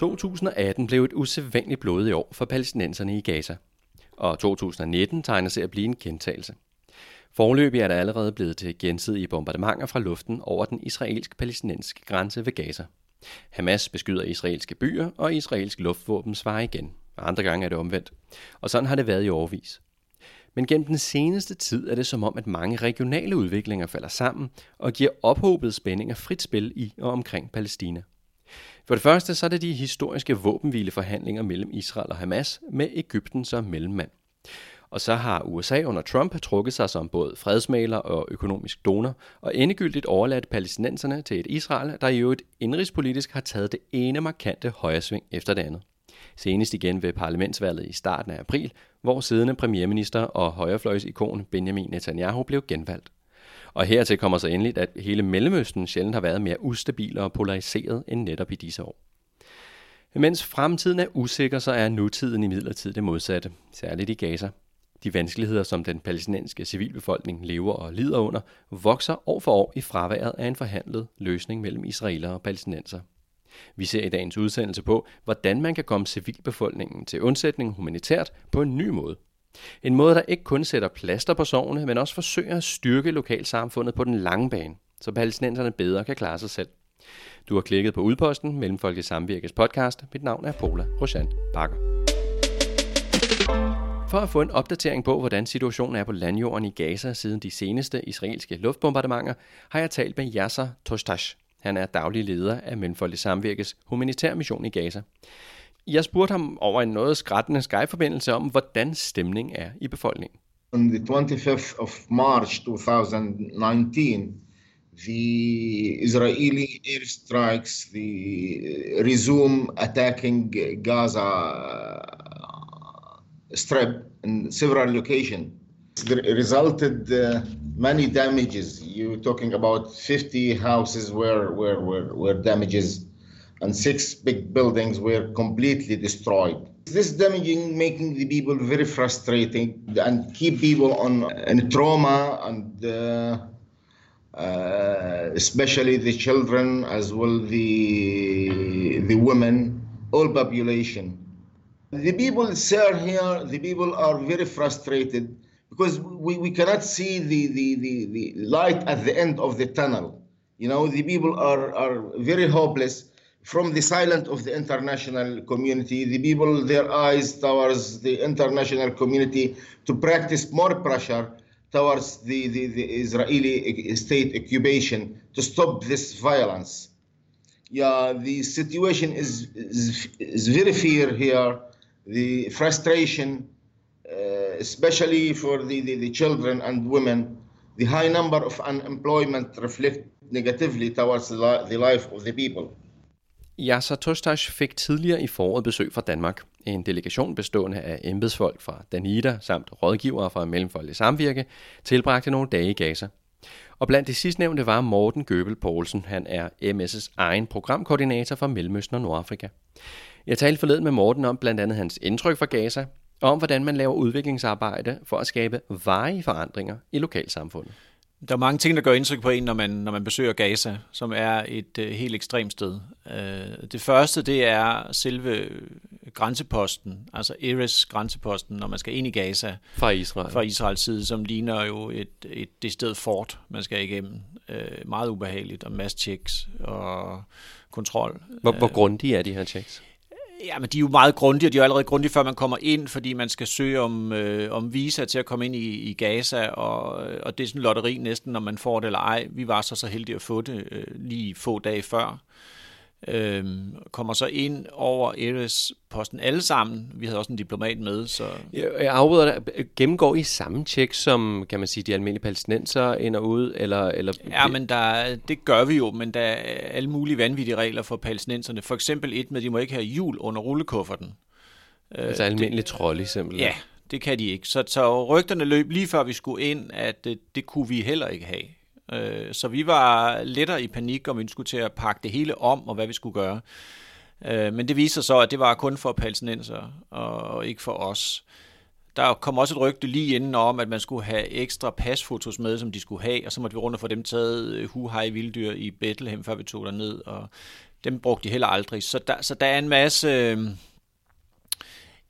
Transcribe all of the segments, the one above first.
2018 blev et usædvanligt blodigt år for palæstinenserne i Gaza, og 2019 tegner sig at blive en gentagelse. Forløbig er der allerede blevet til gensidige bombardementer fra luften over den israelsk-palæstinensiske grænse ved Gaza. Hamas beskyder israelske byer, og israelsk luftvåben svarer igen. Og andre gange er det omvendt. Og sådan har det været i overvis. Men gennem den seneste tid er det som om, at mange regionale udviklinger falder sammen og giver ophobet spændinger frit spil i og omkring Palæstina. For det første så er det de historiske våbenhvileforhandlinger mellem Israel og Hamas med Ægypten som mellemmand. Og så har USA under Trump trukket sig som både fredsmaler og økonomisk donor, og endegyldigt overladt palæstinenserne til et Israel, der i øvrigt indrigspolitisk har taget det ene markante højresving efter det andet. Senest igen ved parlamentsvalget i starten af april, hvor siddende premierminister og højrefløjsikon Benjamin Netanyahu blev genvalgt. Og hertil kommer så endelig, at hele Mellemøsten sjældent har været mere ustabil og polariseret end netop i disse år. Mens fremtiden er usikker, så er nutiden i midlertid det modsatte, særligt i Gaza. De vanskeligheder, som den palæstinensiske civilbefolkning lever og lider under, vokser år for år i fraværet af en forhandlet løsning mellem israelere og palæstinenser. Vi ser i dagens udsendelse på, hvordan man kan komme civilbefolkningen til undsætning humanitært på en ny måde. En måde, der ikke kun sætter plaster på sovene, men også forsøger at styrke lokalsamfundet på den lange bane, så palæstinenserne bedre kan klare sig selv. Du har klikket på udposten mellem Folkets Samvirkes podcast. Mit navn er Paula Roshan Bakker. For at få en opdatering på, hvordan situationen er på landjorden i Gaza siden de seneste israelske luftbombardementer, har jeg talt med Yasser Tostash. Han er daglig leder af Mellemfolkeligt Samvirkes humanitær mission i Gaza. Jeg spurgte ham over en noget skrættende Skype-forbindelse om, hvordan stemningen er i befolkningen. On the 25th of March 2019, the Israeli airstrikes the resume attacking Gaza strip in several locations. It resulted uh, many damages. You're talking about 50 houses were, were, were, were damages and six big buildings were completely destroyed. This damaging making the people very frustrating and keep people on in trauma and uh, uh, especially the children as well the the women, all population. The people sir here, the people are very frustrated because we, we cannot see the, the, the, the light at the end of the tunnel. You know, the people are, are very hopeless from the silence of the international community, the people, their eyes towards the international community to practice more pressure towards the, the, the Israeli state occupation to stop this violence. Yeah, the situation is, is, is very fear here, the frustration, uh, especially for the, the, the children and women, the high number of unemployment reflect negatively towards the, li- the life of the people. Yasser Tostash fik tidligere i foråret besøg fra Danmark. En delegation bestående af embedsfolk fra Danida samt rådgivere fra Mellemfolkelig Samvirke tilbragte nogle dage i Gaza. Og blandt de sidstnævnte var Morten Gøbel Poulsen. Han er MS's egen programkoordinator for Mellemøsten og Nordafrika. Jeg talte forleden med Morten om blandt andet hans indtryk fra Gaza, og om hvordan man laver udviklingsarbejde for at skabe varige forandringer i lokalsamfundet. Der er mange ting, der gør indtryk på en, når man, når man besøger Gaza, som er et uh, helt ekstremt sted. Uh, det første, det er selve grænseposten, altså Eres grænseposten, når man skal ind i Gaza. Fra Israel. Fra Israels side, som ligner jo et, et det sted fort, man skal igennem. Uh, meget ubehageligt, og masse checks og kontrol. Hvor, hvor grundige er de her checks? Ja, men de er jo meget grundige, og de er allerede grundige, før man kommer ind, fordi man skal søge om, øh, om visa til at komme ind i, i Gaza, og, øh, og det er sådan en lotteri næsten, når man får det eller ej. Vi var så så heldige at få det øh, lige få dage før. Øh, kommer så ind over Eres-posten alle sammen. Vi havde også en diplomat med. Så... Jeg, afbryder dig. Gennemgår I samme tjek, som kan man sige, de almindelige palæstinenser ind og ud? Eller, eller... Ja, men der, det gør vi jo, men der er alle mulige vanvittige regler for palæstinenserne. For eksempel et med, at de må ikke have hjul under rullekufferten. Altså almindelig trolley simpelthen? Ja, det kan de ikke. Så, så rygterne løb lige før vi skulle ind, at det, det kunne vi heller ikke have. Øh, Så vi var lettere i panik, om vi skulle til at pakke det hele om, og hvad vi skulle gøre. Øh, Men det viste sig så, at det var kun for palæstinenser, og ikke for os. Der kom også et rygte lige inden om, at man skulle have ekstra pasfotos med, som de skulle have, og så måtte vi rundt og få dem taget øh, huhej vilddyr i Bethlehem, før vi tog ned. Og dem brugte de heller aldrig. Så der, så der er en masse... Øh,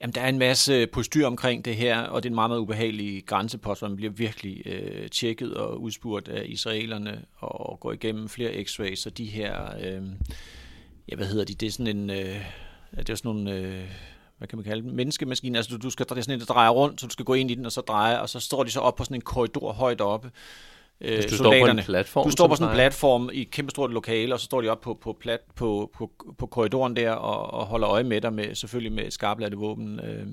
Jamen, der er en masse postyr omkring det her, og det er en meget, meget ubehagelig grænsepost, hvor man bliver virkelig øh, tjekket og udspurgt af israelerne og går igennem flere x-rays, så de her, øh, ja, hvad hedder de, det er sådan en, øh, det er sådan nogle, øh, hvad kan man kalde det, menneskemaskine, altså du, du skal, det er sådan en, der drejer rundt, så du skal gå ind i den og så dreje, og så står de så op på sådan en korridor højt oppe, øh, du står på en platform? Du står på sådan en platform i et kæmpe stort lokale, og så står de op på, på, plat, på, på, på korridoren der og, og holder øje med dig, med, selvfølgelig med skarpladte våben. Øh.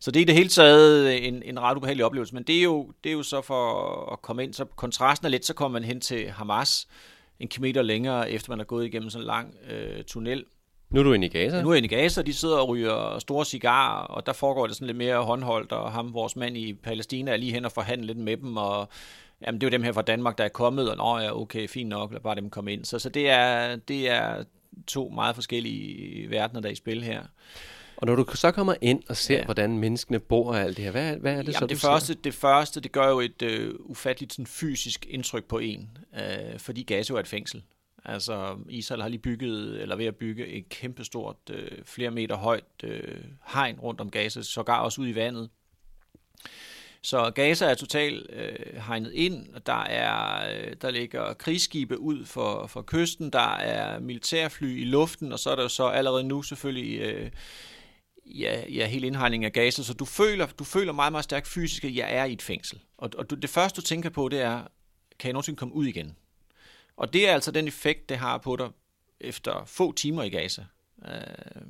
Så det er i det hele taget en, en ret ubehagelig oplevelse, men det er, jo, det er jo så for at komme ind, så kontrasten er lidt, så kommer man hen til Hamas, en kilometer længere, efter man er gået igennem sådan en lang øh, tunnel. Nu er du inde i Gaza? Nu er jeg inde i Gaza, de sidder og ryger store cigarer, og der foregår det sådan lidt mere håndholdt, og ham, vores mand i Palæstina, er lige hen og forhandle lidt med dem, og jamen det er jo dem her fra Danmark, der er kommet, og nå ja, okay, fint nok, lad bare dem komme ind. Så, så det, er, det er to meget forskellige verdener, der er i spil her. Og når du så kommer ind og ser, ja. hvordan menneskene bor og alt det her, hvad, hvad er det Jamen så, det første, det første, det gør jo et øh, ufatteligt sådan, fysisk indtryk på en, øh, fordi Gaza er et fængsel. Altså Israel har lige bygget, eller ved at bygge, et kæmpestort, øh, flere meter højt øh, hegn rundt om Gaza, sågar også ud i vandet. Så Gaza er totalt øh, hegnet ind, og der, er, øh, der ligger krigsskibe ud for, for kysten, der er militærfly i luften, og så er der jo så allerede nu selvfølgelig øh, ja, ja, hele indhegningen af Gaza, så du føler, du føler meget, meget stærkt fysisk, at jeg er i et fængsel. Og, og du, det første, du tænker på, det er, kan jeg nogensinde komme ud igen? Og det er altså den effekt, det har på dig efter få timer i Gaza. Øh,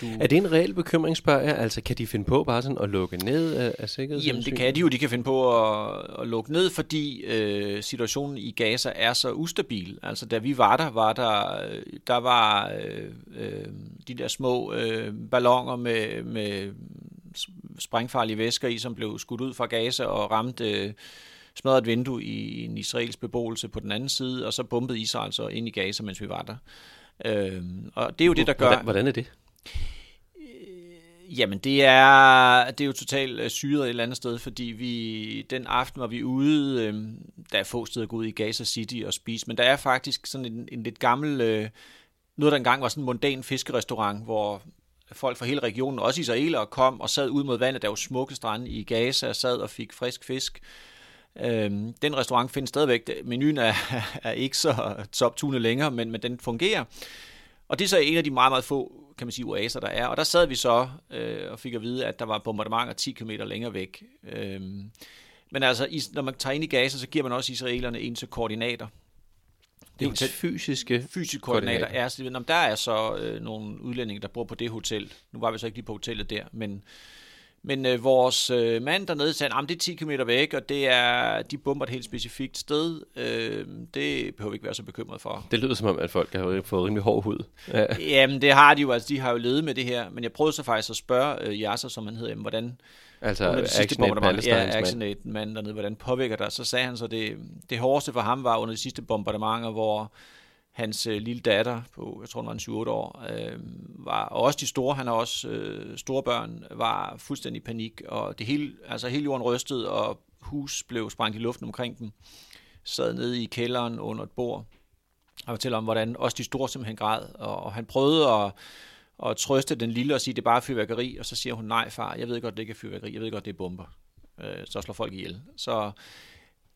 du... Er det en reel bekymring, spørger jeg? Altså, kan de finde på bare sådan at lukke ned af, af sikkerhedshensyn? Jamen, det kan de jo. De kan finde på at, at lukke ned, fordi øh, situationen i Gaza er så ustabil. Altså, da vi var der, var der, der var øh, øh, de der små øh, ballonger med, med sprængfarlige væsker i, som blev skudt ud fra Gaza og ramte øh, smadret et vindue i en israelsk beboelse på den anden side, og så bombede Israel så ind i Gaza, mens vi var der. Øh, og det er jo det, der gør... Hvordan, hvordan er det? Jamen, det er, det er jo totalt øh, syret et eller andet sted, fordi vi den aften var vi ude, øh, der er få steder at gå ud i Gaza City og spise, men der er faktisk sådan en, en lidt gammel, øh, noget der engang var sådan en mundan fiskerestaurant, hvor folk fra hele regionen, også israelere, kom og sad ud mod vandet, der var smukke strande i Gaza, og sad og fik frisk fisk. Øhm, den restaurant findes stadigvæk. Menuen er, er ikke så toptunet længere, men, men den fungerer. Og det er så en af de meget, meget få kan man sige, oaser, der er. Og der sad vi så øh, og fik at vide, at der var bombardementer 10 km længere væk. Øhm, men altså, når man tager ind i Gaza, så giver man også israelerne en til koordinater. Det er fysiske, fysiske koordinater. koordinater. Er, så, der er så øh, nogle udlændinge, der bor på det hotel. Nu var vi så ikke lige på hotellet der, men men øh, vores øh, mand dernede sagde, at det er 10 km væk, og det er, de bomber et helt specifikt sted. Øh, det behøver vi ikke være så bekymret for. Det lyder som om, at folk har fået rimelig hård hud. Ja. Jamen, det har de jo. Altså, de har jo levet med det her. Men jeg prøvede så faktisk at spørge øh, Yasser, som han hedder, hvordan... Altså Action Aid ja, Action Aid mand dernede, hvordan påvirker det? Så sagde han så, det, det hårdeste for ham var under de sidste bombardementer, hvor Hans øh, lille datter på, jeg tror hun var 7-8 år, øh, var, og også de store, han har også øh, store børn, var fuldstændig i panik, og det hele, altså hele jorden rystede, og hus blev sprængt i luften omkring dem, sad nede i kælderen under et bord, og fortæller om, hvordan også de store simpelthen græd, og, og han prøvede at, at trøste den lille og sige, det er bare fyrværkeri, og så siger hun, nej far, jeg ved godt, det ikke er fyrværkeri, jeg ved godt, det er bomber, øh, så slår folk ihjel. Så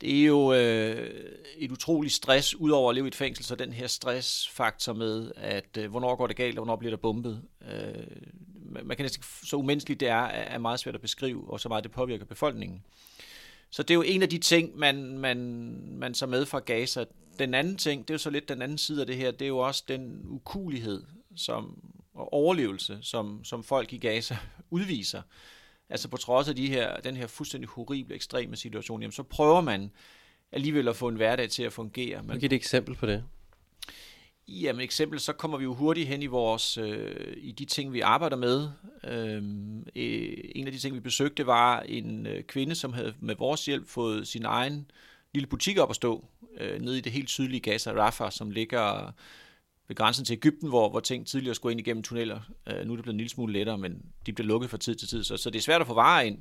det er jo øh, et utroligt stress, udover at leve i et fængsel, så den her stressfaktor med, at øh, hvornår går det galt, og hvornår bliver der bombet. Øh, man kan næsten, så umenneskeligt det er, er meget svært at beskrive, og så meget det påvirker befolkningen. Så det er jo en af de ting, man, man, man så med fra Gaza. Den anden ting, det er jo så lidt den anden side af det her, det er jo også den ukulighed som, og overlevelse, som, som folk i Gaza udviser altså på trods af de her, den her fuldstændig horrible, ekstreme situation, jamen så prøver man alligevel at få en hverdag til at fungere. Man, Giv et eksempel på det. Jamen eksempel, så kommer vi jo hurtigt hen i vores øh, i de ting, vi arbejder med. Øhm, øh, en af de ting, vi besøgte, var en øh, kvinde, som havde med vores hjælp fået sin egen lille butik op at stå, øh, nede i det helt sydlige Gaza Rafah, som ligger ved grænsen til Ægypten, hvor, hvor ting tidligere skulle ind igennem tunneller. Uh, nu er det blevet en lille smule lettere, men de bliver lukket fra tid til tid, så, så det er svært at få varer ind.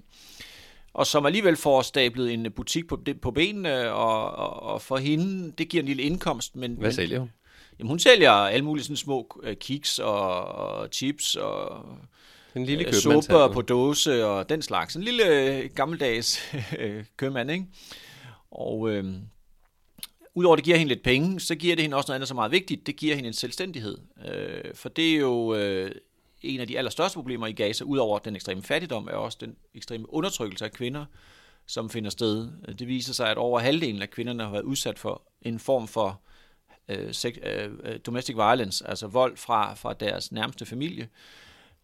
Og som alligevel får stablet en butik på, på benene, og, og, og for hende, det giver en lille indkomst. Men, Hvad sælger hun? Jamen, hun sælger alle mulige sådan små øh, kiks og, og chips og En lille øh, supper på dåse og den slags. En lille øh, gammeldags øh, købmand, ikke? Og øh, udover det giver hende lidt penge, så giver det hende også noget andet, som er meget vigtigt. Det giver hende en selvstændighed. Øh, for det er jo øh, en af de allerstørste problemer i Gaza, udover den ekstreme fattigdom, er også den ekstreme undertrykkelse af kvinder, som finder sted. Det viser sig, at over halvdelen af kvinderne har været udsat for en form for øh, sek, øh, øh domestic violence, altså vold fra, fra deres nærmeste familie.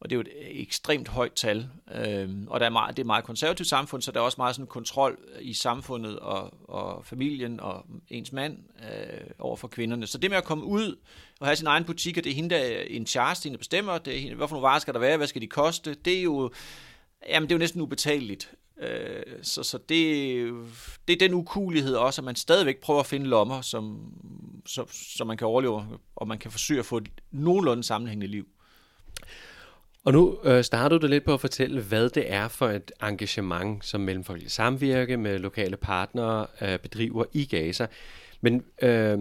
Og det er jo et øh, ekstremt højt tal. Øhm, og der er meget, det er et meget konservativt samfund, så der er også meget sådan kontrol i samfundet og, og familien og ens mand øh, over for kvinderne. Så det med at komme ud og have sin egen butik, og det er hende, der er en charge, hende der bestemmer, det er hende, hvad for nogle varer skal der være, hvad skal de koste, det er jo, jamen, det er jo næsten ubetaleligt. Øh, så så det, det er den ukulighed også, at man stadigvæk prøver at finde lommer, som, som, som man kan overleve, og man kan forsøge at få et nogenlunde sammenhængende liv. Og nu øh, starter du lidt på at fortælle, hvad det er for et engagement, som Mellemfolkelig Samvirke med lokale partnere øh, bedriver i Gaza. Men, øh,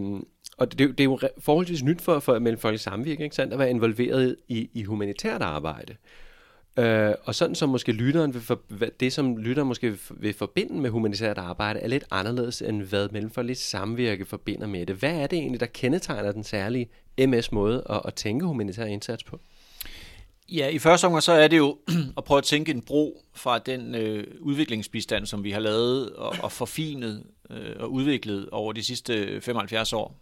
og det, det, er jo- forholdsvis nyt for, for Mellemfolkelig Samvirke, ikke sandt, at være involveret i, i humanitært arbejde. Øh, og sådan som måske lytteren vil for, det, som lytteren måske vil forbinde med humanitært arbejde, er lidt anderledes end hvad Mellemfolkelig Samvirke forbinder med det. Hvad er det egentlig, der kendetegner den særlige MS-måde at, at tænke humanitær indsats på? Ja, i første omgang så er det jo at prøve at tænke en bro fra den øh, udviklingsbistand, som vi har lavet og, og forfinet øh, og udviklet over de sidste 75 år.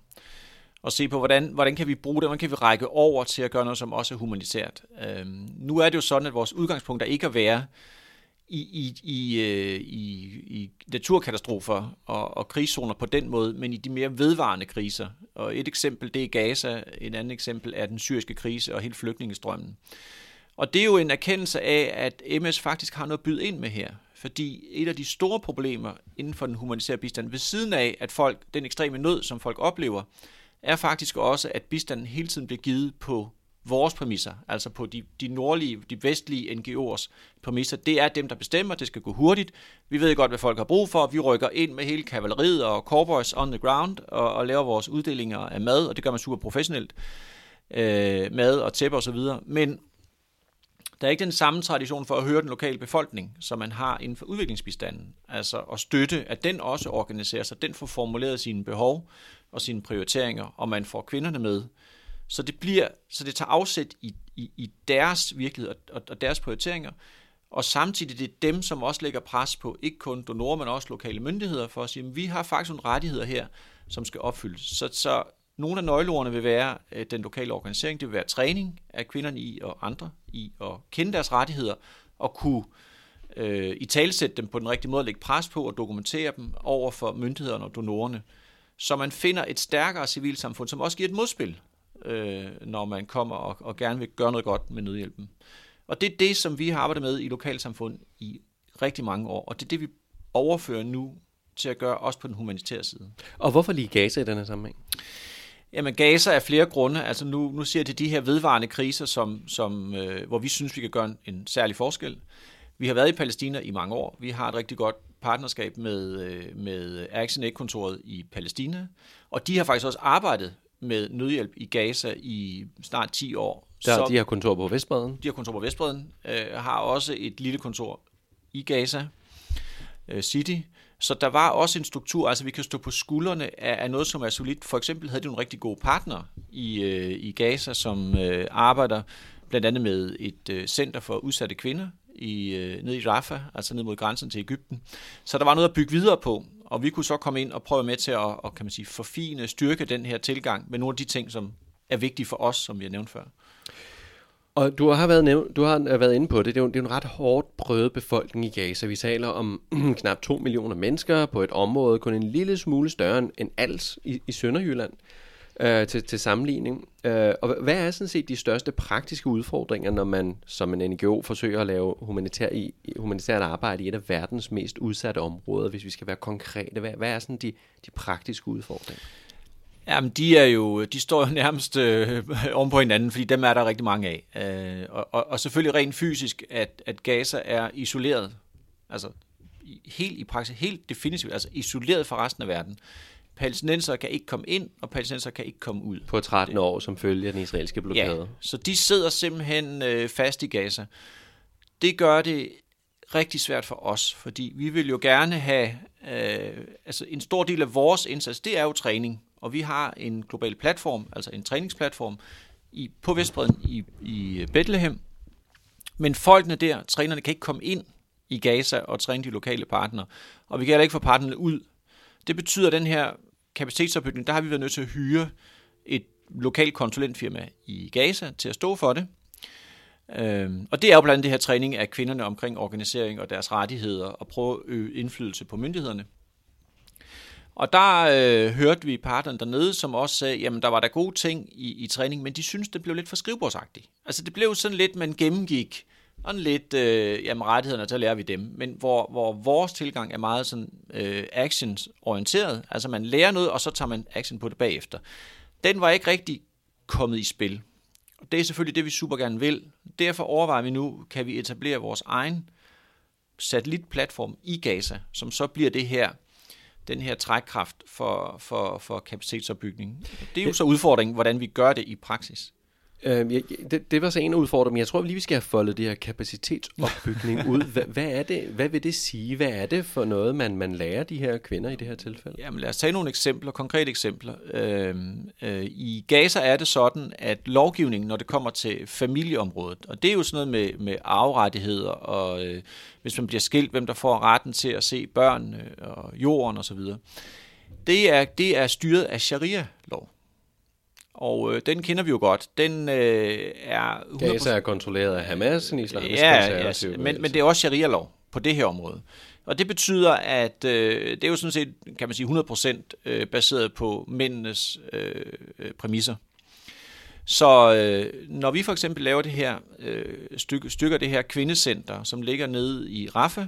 Og se på, hvordan, hvordan kan vi bruge det, hvordan kan vi række over til at gøre noget, som også er humanitært. Øh, nu er det jo sådan, at vores udgangspunkt er ikke at være i, i, i, øh, i, i naturkatastrofer og, og krigszoner på den måde, men i de mere vedvarende kriser. Og et eksempel, det er Gaza, et andet eksempel er den syriske krise og hele flygtningestrømmen. Og det er jo en erkendelse af, at MS faktisk har noget at byde ind med her. Fordi et af de store problemer inden for den humanitære bistand, ved siden af, at folk, den ekstreme nød, som folk oplever, er faktisk også, at bistanden hele tiden bliver givet på vores præmisser, altså på de, de nordlige, de vestlige NGO'ers præmisser. Det er dem, der bestemmer, det skal gå hurtigt. Vi ved godt, hvad folk har brug for. Vi rykker ind med hele kavaleriet og cowboys on the ground og, og laver vores uddelinger af mad, og det gør man super professionelt. Øh, mad og tæpper osv. Men der er ikke den samme tradition for at høre den lokale befolkning, som man har inden for udviklingsbistanden. Altså at støtte, at den også organiserer sig, den får formuleret sine behov og sine prioriteringer, og man får kvinderne med. Så det, bliver, så det tager afsæt i, i, i deres virkelighed og, og deres prioriteringer, og samtidig det er dem, som også lægger pres på, ikke kun donorer, men også lokale myndigheder, for at sige, at vi har faktisk nogle rettigheder her, som skal opfyldes. Så, så nogle af nøgleordene vil være øh, den lokale organisering, det vil være træning af kvinderne i og andre i at kende deres rettigheder og kunne øh, i talsætte dem på den rigtige måde, lægge pres på og dokumentere dem over for myndighederne og donorerne, så man finder et stærkere civilsamfund, som også giver et modspil, øh, når man kommer og, og gerne vil gøre noget godt med nødhjælpen. Og det er det, som vi har arbejdet med i lokalsamfund i rigtig mange år, og det er det, vi overfører nu til at gøre også på den humanitære side. Og hvorfor lige Gaza i denne sammenhæng? Jamen Gaza er flere grunde. Altså nu, nu jeg til de her vedvarende kriser, som, som, øh, hvor vi synes, vi kan gøre en, en særlig forskel. Vi har været i Palæstina i mange år. Vi har et rigtig godt partnerskab med, øh, med Action Aid-kontoret i Palæstina, og de har faktisk også arbejdet med nødhjælp i Gaza i snart 10 år. Der, Så- de har kontor på Vestbreden. de har kontor på Vestbreden, øh, har også et lille kontor i Gaza øh, City. Så der var også en struktur, altså vi kan stå på skuldrene af, af noget, som er solidt. For eksempel havde de nogle rigtig gode partnere i, øh, i Gaza, som øh, arbejder blandt andet med et øh, center for udsatte kvinder i, øh, nede i Rafah, altså ned mod grænsen til Ægypten. Så der var noget at bygge videre på, og vi kunne så komme ind og prøve med til at og, kan man sige, forfine, styrke den her tilgang med nogle af de ting, som er vigtige for os, som vi har nævnt før. Og du har været, nævnt, du har været inde på det. Det er, jo, det er en ret hårdt prøvet befolkning i Gaza. Vi taler om knap 2 millioner mennesker på et område kun en lille smule større end- alt i, i Sønderjylland øh, øh, til, til sammenligning. Øh, og hvad er sådan set de største praktiske udfordringer, når man som en NGO forsøger at lave humanitær, i, humanitært arbejde i et af verdens mest udsatte områder, hvis vi skal være konkrete? Hvad, hvad er sådan de, de praktiske udfordringer? Jamen, de er jo, de står jo nærmest øh, oven på hinanden, fordi dem er der rigtig mange af. Øh, og, og, og selvfølgelig rent fysisk, at, at Gaza er isoleret, altså helt i praksis, helt definitivt, altså isoleret fra resten af verden palæstinenser kan ikke komme ind, og palæstinenser kan ikke komme ud. På 13 år, som følger den israelske blokade. Ja, så de sidder simpelthen øh, fast i Gaza. Det gør det rigtig svært for os, fordi vi vil jo gerne have, øh, altså en stor del af vores indsats, det er jo træning, og vi har en global platform, altså en træningsplatform, i, på Vestbreden i, i Bethlehem, men folkene der, trænerne, kan ikke komme ind i Gaza og træne de lokale partnere, og vi kan heller ikke få partnerne ud. Det betyder, at den her kapacitetsopbygning, der har vi været nødt til at hyre et lokalt konsulentfirma i Gaza til at stå for det. Øhm, og det er jo blandt andet det her træning af kvinderne omkring organisering og deres rettigheder og prøve at øge indflydelse på myndighederne. Og der øh, hørte vi parterne dernede, som også sagde, jamen der var der gode ting i, i træning, men de synes det blev lidt for skrivebordsagtigt. Altså det blev sådan lidt, man gennemgik sådan lidt, øh, jamen rettighederne, så lærer vi dem. Men hvor, hvor vores tilgang er meget sådan øh, actions-orienteret, altså man lærer noget, og så tager man action på det bagefter. Den var ikke rigtig kommet i spil. Og det er selvfølgelig det, vi super gerne vil. Derfor overvejer vi nu, kan vi etablere vores egen satellitplatform i Gaza, som så bliver det her den her trækkraft for, for, for kapacitetsopbygning. Det er jo så udfordringen, hvordan vi gør det i praksis. Øh, det, det var så en af udfordringerne, jeg tror lige, vi skal have foldet det her kapacitetsopbygning ud. Hvad, hvad, er det, hvad vil det sige? Hvad er det for noget, man, man lærer de her kvinder i det her tilfælde? Jamen lad os tage nogle eksempler, konkrete eksempler. Øh, øh, I Gaza er det sådan, at lovgivningen, når det kommer til familieområdet, og det er jo sådan noget med, med arverettigheder, og øh, hvis man bliver skilt, hvem der får retten til at se børn og jorden osv., det er, det er styret af sharia-lov. Og øh, den kender vi jo godt. Den øh, er... 100%... Gaza er kontrolleret af Hamas, en islamisk ja, ja, men, men det er også sharia-lov på det her område. Og det betyder, at øh, det er jo sådan set, kan man sige, 100% øh, baseret på mændenes øh, øh, præmisser. Så øh, når vi for eksempel laver det her øh, stykke, stykker det her kvindecenter, som ligger nede i Rafah,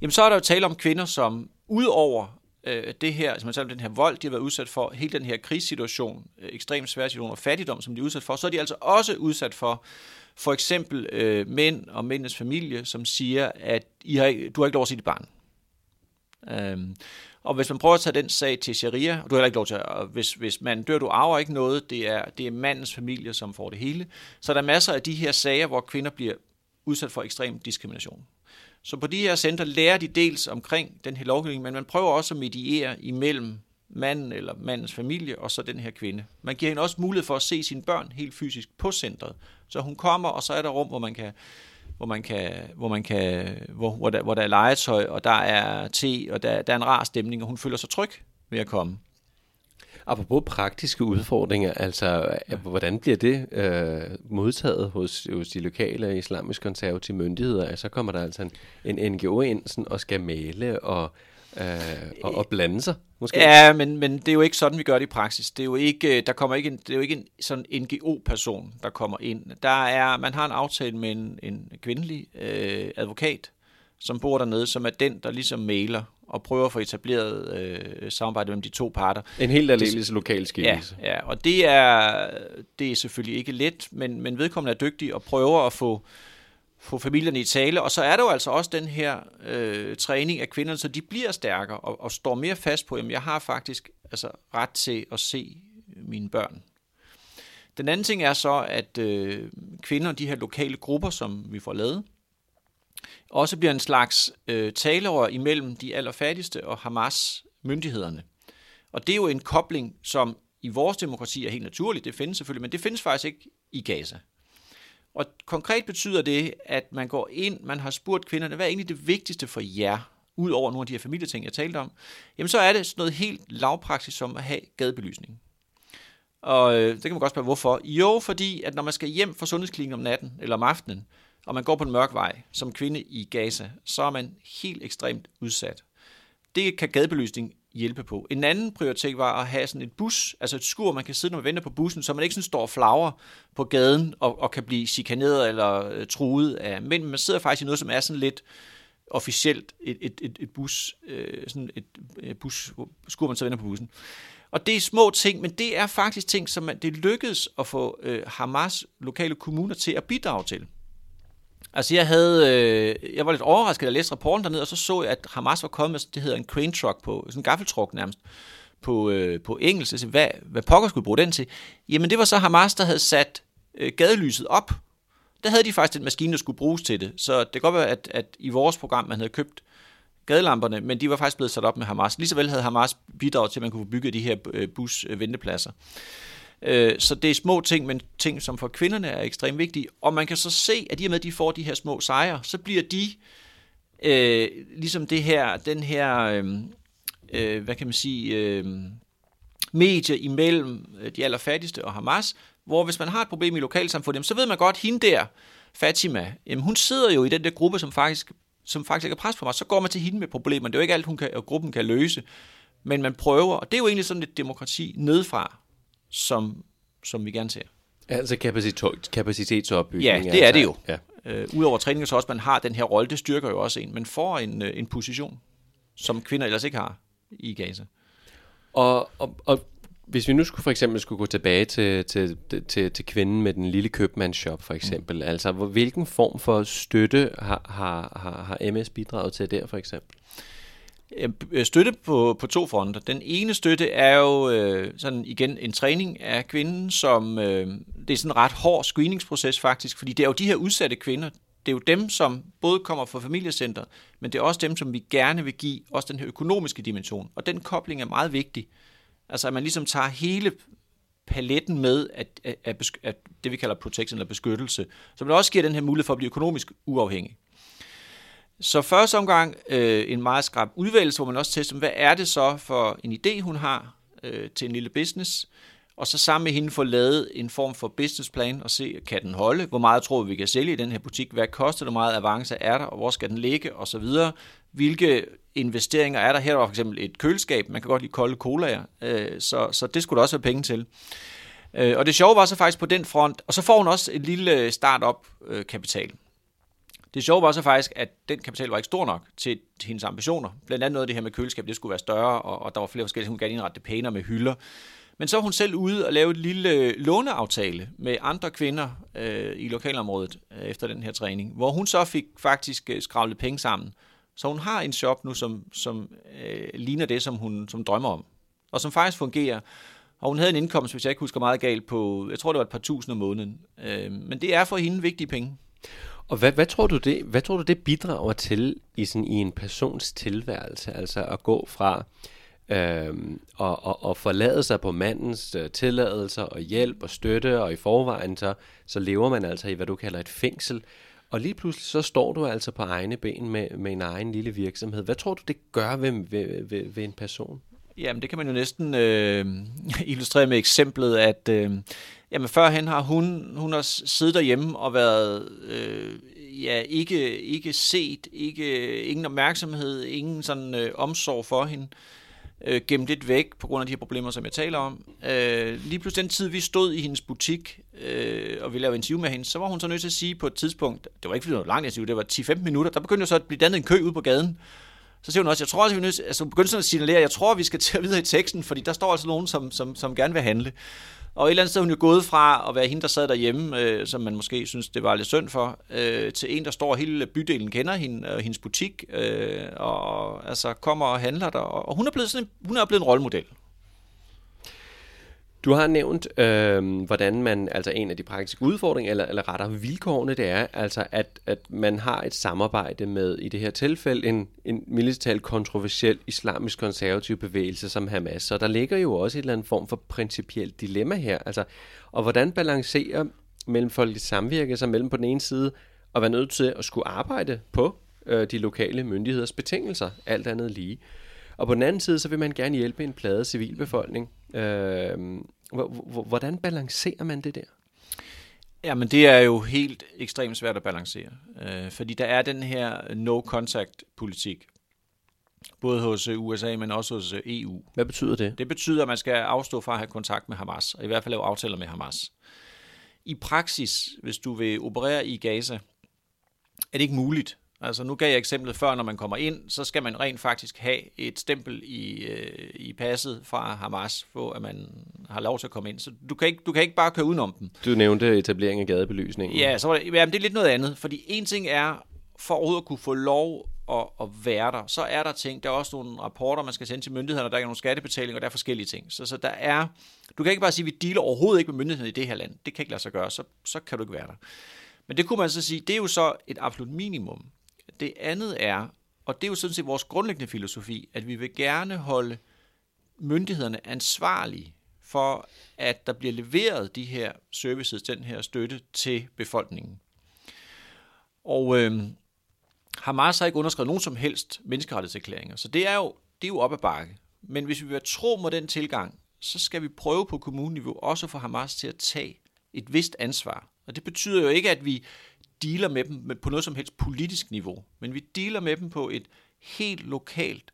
jamen så er der jo tale om kvinder, som udover øh, det her, altså den her vold, de har været udsat for, hele den her krigssituation, øh, ekstremt svær situation og fattigdom, som de er udsat for, så er de altså også udsat for for eksempel øh, mænd og mændenes familie, som siger, at I har, du har ikke lov at se dit barn. Øhm, og hvis man prøver at tage den sag til sharia, og du har heller ikke lov til at, hvis, hvis man dør, du arver ikke noget, det er, det er mandens familie, som får det hele. Så der er masser af de her sager, hvor kvinder bliver udsat for ekstrem diskrimination. Så på de her center lærer de dels omkring den her lovgivning, men man prøver også at mediere imellem manden eller mandens familie og så den her kvinde. Man giver hende også mulighed for at se sine børn helt fysisk på centret. Så hun kommer, og så er der rum, hvor man kan hvor man kan, hvor man kan, hvor, hvor, der, hvor der er legetøj, og der er te, og der, der er en rar stemning, og hun føler sig tryg ved at komme. Apropos praktiske udfordringer, altså hvordan bliver det øh, modtaget hos, hos de lokale islamisk konservative myndigheder? Altså, så kommer der altså en, en NGO ind sådan, og skal male og, øh, og, og blande sig, måske? Ja, men, men det er jo ikke sådan, vi gør det i praksis. Det er jo ikke, der kommer ikke en, det er jo ikke en sådan NGO-person, der kommer ind. Der er, man har en aftale med en, en kvindelig øh, advokat, som bor dernede, som er den, der ligesom mailer og prøver at få etableret øh, samarbejde mellem de to parter. En helt aldeles lokal skikkelse. Ja, ja, og det er, det er selvfølgelig ikke let, men, men vedkommende er dygtig og prøver at få, få familierne i tale. Og så er der jo altså også den her øh, træning af kvinderne, så de bliver stærkere og, og står mere fast på, at jeg har faktisk altså, ret til at se mine børn. Den anden ting er så, at øh, kvinder, de her lokale grupper, som vi får lavet, også bliver en slags øh, talerør imellem de allerfattigste og Hamas myndighederne. Og det er jo en kobling, som i vores demokrati er helt naturligt, det findes selvfølgelig, men det findes faktisk ikke i Gaza. Og konkret betyder det, at man går ind, man har spurgt kvinderne, hvad er egentlig det vigtigste for jer, ud over nogle af de her familieting, jeg talte om, jamen så er det sådan noget helt lavpraksis som at have gadebelysning. Og øh, det kan man godt spørge, hvorfor? Jo, fordi at når man skal hjem fra sundhedsklinikken om natten eller om aftenen, og man går på en mørk vej som kvinde i Gaza, så er man helt ekstremt udsat. Det kan gadebelysning hjælpe på. En anden prioritet var at have sådan et bus, altså et skur, man kan sidde, når man venter på bussen, så man ikke sådan står og flagrer på gaden og, og kan blive chikaneret eller øh, truet af. Men man sidder faktisk i noget, som er sådan lidt officielt et, et, et, et bus, øh, sådan et, et bus, skur, man så venter på bussen. Og det er små ting, men det er faktisk ting, som man, det lykkedes at få øh, Hamas lokale kommuner til at bidrage til. Altså jeg havde, øh, jeg var lidt overrasket, da jeg læste rapporten dernede, og så så jeg, at Hamas var kommet med, det hedder en crane truck på, sådan en gaffeltruck nærmest, på, øh, på engelsk. Så hvad, hvad pokker skulle bruge den til? Jamen det var så Hamas, der havde sat øh, gadelyset op. Der havde de faktisk en maskine, der skulle bruges til det. Så det kan godt være, at, at i vores program, man havde købt gadelamperne, men de var faktisk blevet sat op med Hamas. Lige vel havde Hamas bidraget til, at man kunne få bygget de her busventepladser. Øh, øh Øh, så det er små ting, men ting, som for kvinderne er ekstremt vigtige. Og man kan så se, at i og med, at de får de her små sejre, så bliver de øh, ligesom det her, den her, øh, øh, hvad kan man sige, øh, medie imellem øh, de allerfattigste og Hamas, hvor hvis man har et problem i lokalsamfundet, så ved man godt, hende der, Fatima, jamen hun sidder jo i den der gruppe, som faktisk, som faktisk ikke er pres på mig. Så går man til hende med problemer. Det er jo ikke alt, hun kan, og gruppen kan løse. Men man prøver, og det er jo egentlig sådan et demokrati nedfra, som, som vi gerne ser. Altså kapacitet, kapacitetsopbygning. Ja, det er altså. det jo. Ja. Øh, Udover træning, så også man har den her rolle, det styrker jo også en. Man får en, øh, en position, som kvinder ellers ikke har i Gaza. Og, og, og hvis vi nu skulle for eksempel skulle gå tilbage til, til, til, til kvinden med den lille købmandsshop for eksempel, mm. altså hvilken form for støtte har, har, har, har MS bidraget til der for eksempel? Øh, øh, støtte på, på to fronter. Den ene støtte er jo øh, sådan igen en træning af kvinden, som øh, det er sådan en ret hård screeningsproces faktisk, fordi det er jo de her udsatte kvinder, det er jo dem, som både kommer fra familiecenter, men det er også dem, som vi gerne vil give også den her økonomiske dimension. Og den kobling er meget vigtig. Altså at man ligesom tager hele paletten med at, at, at, at det, vi kalder protection eller beskyttelse, så man også giver den her mulighed for at blive økonomisk uafhængig. Så første omgang øh, en meget skrab udvælgelse, hvor man også tester, hvad er det så for en idé, hun har øh, til en lille business, og så sammen med hende få lavet en form for businessplan og se, kan den holde, hvor meget tror vi, vi kan sælge i den her butik, hvad koster det, hvor meget avance er der, og hvor skal den ligge, og så videre. Hvilke investeringer er der? Her er der for eksempel et køleskab, man kan godt lide kolde colaer, øh, så, så det skulle der også være penge til. Øh, og det sjove var så faktisk på den front, og så får hun også et lille øh, startup-kapital. Øh, det sjove var så faktisk, at den kapital var ikke stor nok til, til hendes ambitioner. Blandt andet noget af det her med køleskab, det skulle være større, og, og der var flere forskellige, hun gerne indrette det pænere med hylder. Men så var hun selv ude og lave et lille øh, låneaftale med andre kvinder øh, i lokalområdet øh, efter den her træning, hvor hun så fik faktisk øh, skravlet penge sammen. Så hun har en shop nu, som, som øh, ligner det, som hun som drømmer om, og som faktisk fungerer. Og hun havde en indkomst, hvis jeg ikke husker meget galt, på, jeg tror det var et par tusind om måneden. Øh, men det er for hende vigtige penge. Og hvad, hvad, tror du det, hvad tror du det bidrager til i, sådan, i en persons tilværelse? Altså at gå fra øh, og, og, og forlade sig på mandens øh, tilladelser og hjælp og støtte, og i forvejen så, så lever man altså i, hvad du kalder et fængsel. Og lige pludselig så står du altså på egne ben med, med en egen lille virksomhed. Hvad tror du, det gør ved, ved, ved, ved en person? Jamen, det kan man jo næsten øh, illustrere med eksemplet, at øh, jamen, førhen har hun, hun har siddet derhjemme og været øh, ja, ikke, ikke set, ikke, ingen opmærksomhed, ingen sådan øh, omsorg for hende, øh, gemt lidt væk på grund af de her problemer, som jeg taler om. Øh, lige pludselig den tid, vi stod i hendes butik, øh, og vi lavede interview med hende, så var hun så nødt til at sige på et tidspunkt, det var ikke fordi det var langt interview, det var 10-15 minutter, der begyndte jo så at blive dannet en kø ude på gaden, så siger hun også, jeg tror også, vi er nødt til, altså begyndte sådan at signalere, jeg tror, vi skal til videre i teksten, fordi der står altså nogen, som, som, som gerne vil handle. Og et eller andet sted er hun jo gået fra at være hende, der sad derhjemme, øh, som man måske synes, det var lidt synd for, øh, til en, der står hele bydelen kender hende, og hendes butik, øh, og altså kommer og handler der. Og hun er blevet, sådan en, hun er blevet en rollemodel. Du har nævnt, øh, hvordan man, altså en af de praktiske udfordringer, eller, eller rettere vilkårene, det er, altså at, at man har et samarbejde med, i det her tilfælde, en, en militært kontroversiel islamisk konservativ bevægelse som Hamas. Så der ligger jo også et eller andet form for principielt dilemma her. Altså, og hvordan balancerer mellem folkets samvirke sig mellem på den ene side, og være nødt til at skulle arbejde på øh, de lokale myndigheders betingelser, alt andet lige. Og på den anden side, så vil man gerne hjælpe en plade civilbefolkning. Øh, hvordan balancerer man det der? Jamen det er jo helt ekstremt svært at balancere, øh, fordi der er den her no-contact-politik, både hos øh, USA, men også hos øh, EU. Hvad betyder det? Det betyder, at man skal afstå fra at have kontakt med Hamas, og i hvert fald lave aftaler med Hamas. I praksis, hvis du vil operere i Gaza, er det ikke muligt Altså nu gav jeg eksemplet før, når man kommer ind, så skal man rent faktisk have et stempel i, øh, i passet fra Hamas, for at man har lov til at komme ind. Så du kan ikke, du kan ikke bare køre udenom dem. Du nævnte etablering af gadebelysningen. Ja, så var det, jamen, det er lidt noget andet, fordi en ting er, for overhovedet at kunne få lov at, at være der, så er der ting, der er også nogle rapporter, man skal sende til myndighederne, der er nogle skattebetalinger, og der er forskellige ting. Så, så der er, du kan ikke bare sige, at vi dealer overhovedet ikke med myndighederne i det her land. Det kan ikke lade sig gøre, så, så kan du ikke være der. Men det kunne man så sige, det er jo så et absolut minimum. Det andet er, og det er jo sådan set vores grundlæggende filosofi, at vi vil gerne holde myndighederne ansvarlige for, at der bliver leveret de her services, den her støtte til befolkningen. Og øh, Hamas har ikke underskrevet nogen som helst menneskerettighedserklæringer, så det er jo, det er jo op ad bakke. Men hvis vi vil tro mod den tilgang, så skal vi prøve på kommuneniveau også få Hamas til at tage et vist ansvar. Og det betyder jo ikke, at vi dealer med dem på noget som helst politisk niveau, men vi dealer med dem på et helt lokalt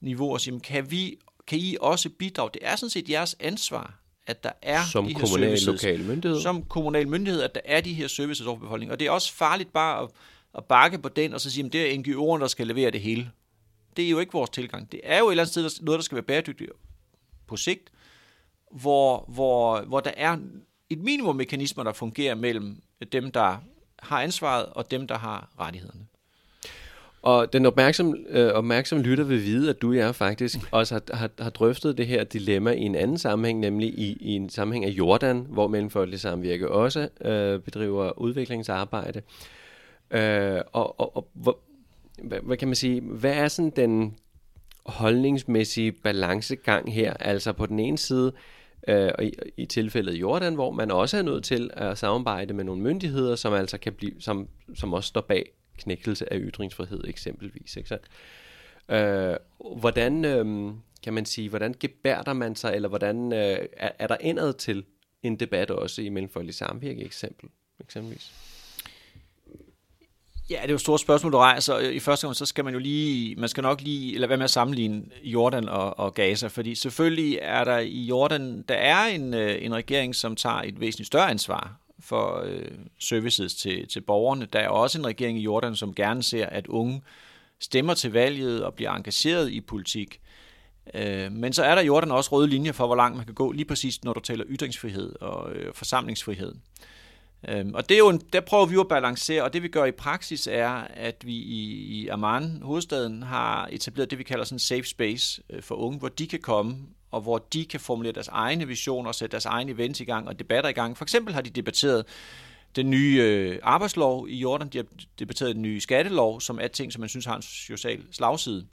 niveau og siger, kan, vi, kan I også bidrage? Det er sådan set jeres ansvar, at der er som de her kommunal services. lokal myndighed. Som kommunal myndighed, at der er de her services over befolkningen. Og det er også farligt bare at, at bakke på den og så sige, at det er NGO'erne, der skal levere det hele. Det er jo ikke vores tilgang. Det er jo et eller andet sted noget, der skal være bæredygtigt på sigt, hvor, hvor, hvor der er et minimum mekanismer, der fungerer mellem dem, der har ansvaret, og dem, der har rettighederne. Og den opmærksom, øh, opmærksom lytter vil vide, at du og jeg faktisk også har, har, har drøftet det her dilemma i en anden sammenhæng, nemlig i, i en sammenhæng af Jordan, hvor Mellemfolkelig Samvirke også øh, bedriver udviklingsarbejde. Øh, og og, og hvor, hvad, hvad kan man sige, hvad er sådan den holdningsmæssige balancegang her? Altså på den ene side, øh, Øh, og i, i tilfældet Jordan, hvor man også er nødt til at samarbejde med nogle myndigheder, som altså kan blive, som, som også står bag knækkelse af ytringsfrihed eksempelvis. Ikke sandt? Øh, hvordan øh, kan man sige, hvordan gebærder man sig, eller hvordan øh, er, er der indad til en debat også i Mellemfolkelig Samvirke eksempel, eksempelvis? Ja, det er jo et stort spørgsmål, du rejser. I første omgang, så skal man jo lige, man skal nok lige, eller hvad med at sammenligne Jordan og, og Gaza, fordi selvfølgelig er der i Jordan, der er en, øh, en regering, som tager et væsentligt større ansvar for øh, services til, til borgerne. Der er også en regering i Jordan, som gerne ser, at unge stemmer til valget og bliver engageret i politik. Øh, men så er der i Jordan også røde linjer for, hvor langt man kan gå, lige præcis når du taler ytringsfrihed og øh, forsamlingsfrihed. Øhm, og det er jo en, der prøver vi at balancere, og det vi gør i praksis er, at vi i, i Amman, hovedstaden, har etableret det, vi kalder sådan en safe space øh, for unge, hvor de kan komme, og hvor de kan formulere deres egne visioner, og sætte deres egne events i gang og debatter i gang. For eksempel har de debatteret den nye øh, arbejdslov i Jordan, de har debatteret den nye skattelov, som er ting, som man synes har en social slagside.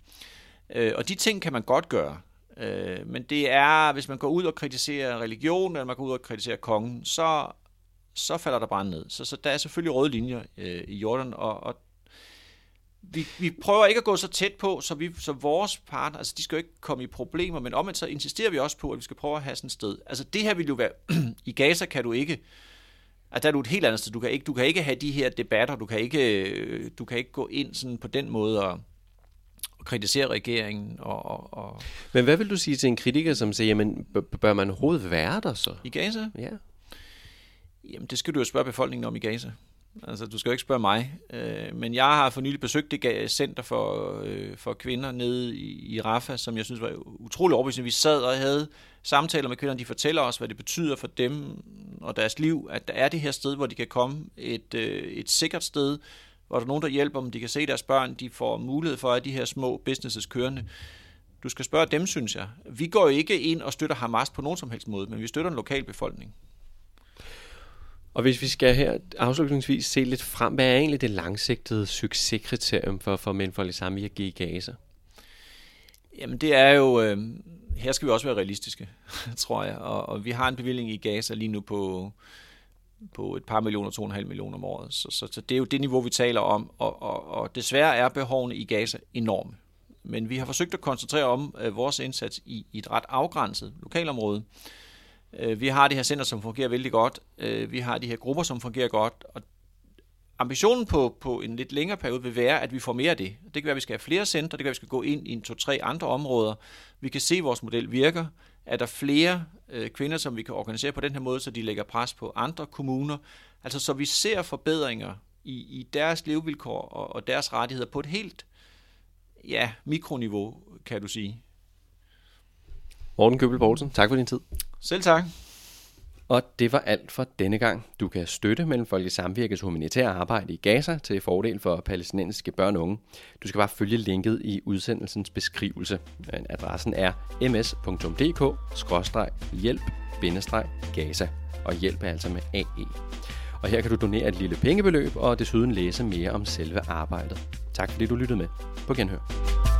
Øh, og de ting kan man godt gøre. Øh, men det er, hvis man går ud og kritiserer religion, eller man går ud og kritiserer kongen, så så falder der brand ned. Så, så der er selvfølgelig røde linjer øh, i Jordan, og, og vi, vi prøver ikke at gå så tæt på, så, vi, så vores partner, altså de skal jo ikke komme i problemer, men omvendt så insisterer vi også på, at vi skal prøve at have sådan et sted. Altså det her vil jo være, i Gaza kan du ikke, altså der er du et helt andet sted, du kan ikke, du kan ikke have de her debatter, du kan ikke, du kan ikke gå ind sådan på den måde og, og kritisere regeringen. Og, og, og Men hvad vil du sige til en kritiker, som siger, jamen bør man overhovedet være der så? I Gaza? Ja. Jamen, det skal du jo spørge befolkningen om i Gaza. Altså, du skal jo ikke spørge mig. Øh, men jeg har for nylig besøgt det center for, øh, for kvinder nede i, i Rafa, som jeg synes var utrolig overbevisende. Vi sad og havde samtaler med kvinderne, de fortæller os, hvad det betyder for dem og deres liv, at der er det her sted, hvor de kan komme, et, øh, et sikkert sted, hvor der er nogen, der hjælper dem, de kan se deres børn, de får mulighed for at de her små businesses kørende. Du skal spørge dem, synes jeg. Vi går jo ikke ind og støtter Hamas på nogen som helst måde, men vi støtter en lokal befolkning. Og hvis vi skal her afslutningsvis se lidt frem, hvad er egentlig det langsigtede succeskriterium for, for Mændfolk i at give gaser? Jamen det er jo, øh, her skal vi også være realistiske, tror jeg. Og, og vi har en bevilling i Gaza lige nu på, på et par millioner, to og en halv millioner om året. Så, så, så det er jo det niveau, vi taler om. Og, og, og desværre er behovene i Gaza enorme. Men vi har forsøgt at koncentrere om øh, vores indsats i, i et ret afgrænset lokalområde. Øh, Øh, vi har det her center, som fungerer vældig godt. Øh, vi har de her grupper, som fungerer godt. Og ambitionen på, på en lidt længere periode vil være, at vi får mere af det. Det kan være, at vi skal have flere centre, det kan være, at vi skal gå ind i en to-tre andre områder. Vi kan se, at vores model virker. Er der flere øh, kvinder, som vi kan organisere på den her måde, så de lægger pres på andre kommuner? Altså, så vi ser forbedringer i, i deres levevilkår og, og deres rettigheder på et helt ja, mikroniveau, kan du sige. Morten Købel Poulsen, tak for din tid. Selv tak. Og det var alt for denne gang. Du kan støtte mellem Folkets Samvirkes humanitære arbejde i Gaza til fordel for palæstinensiske børn og unge. Du skal bare følge linket i udsendelsens beskrivelse. Adressen er ms.dk-hjælp-gaza. Og hjælp er altså med AE. Og her kan du donere et lille pengebeløb og desuden læse mere om selve arbejdet. Tak fordi du lyttede med. På genhør.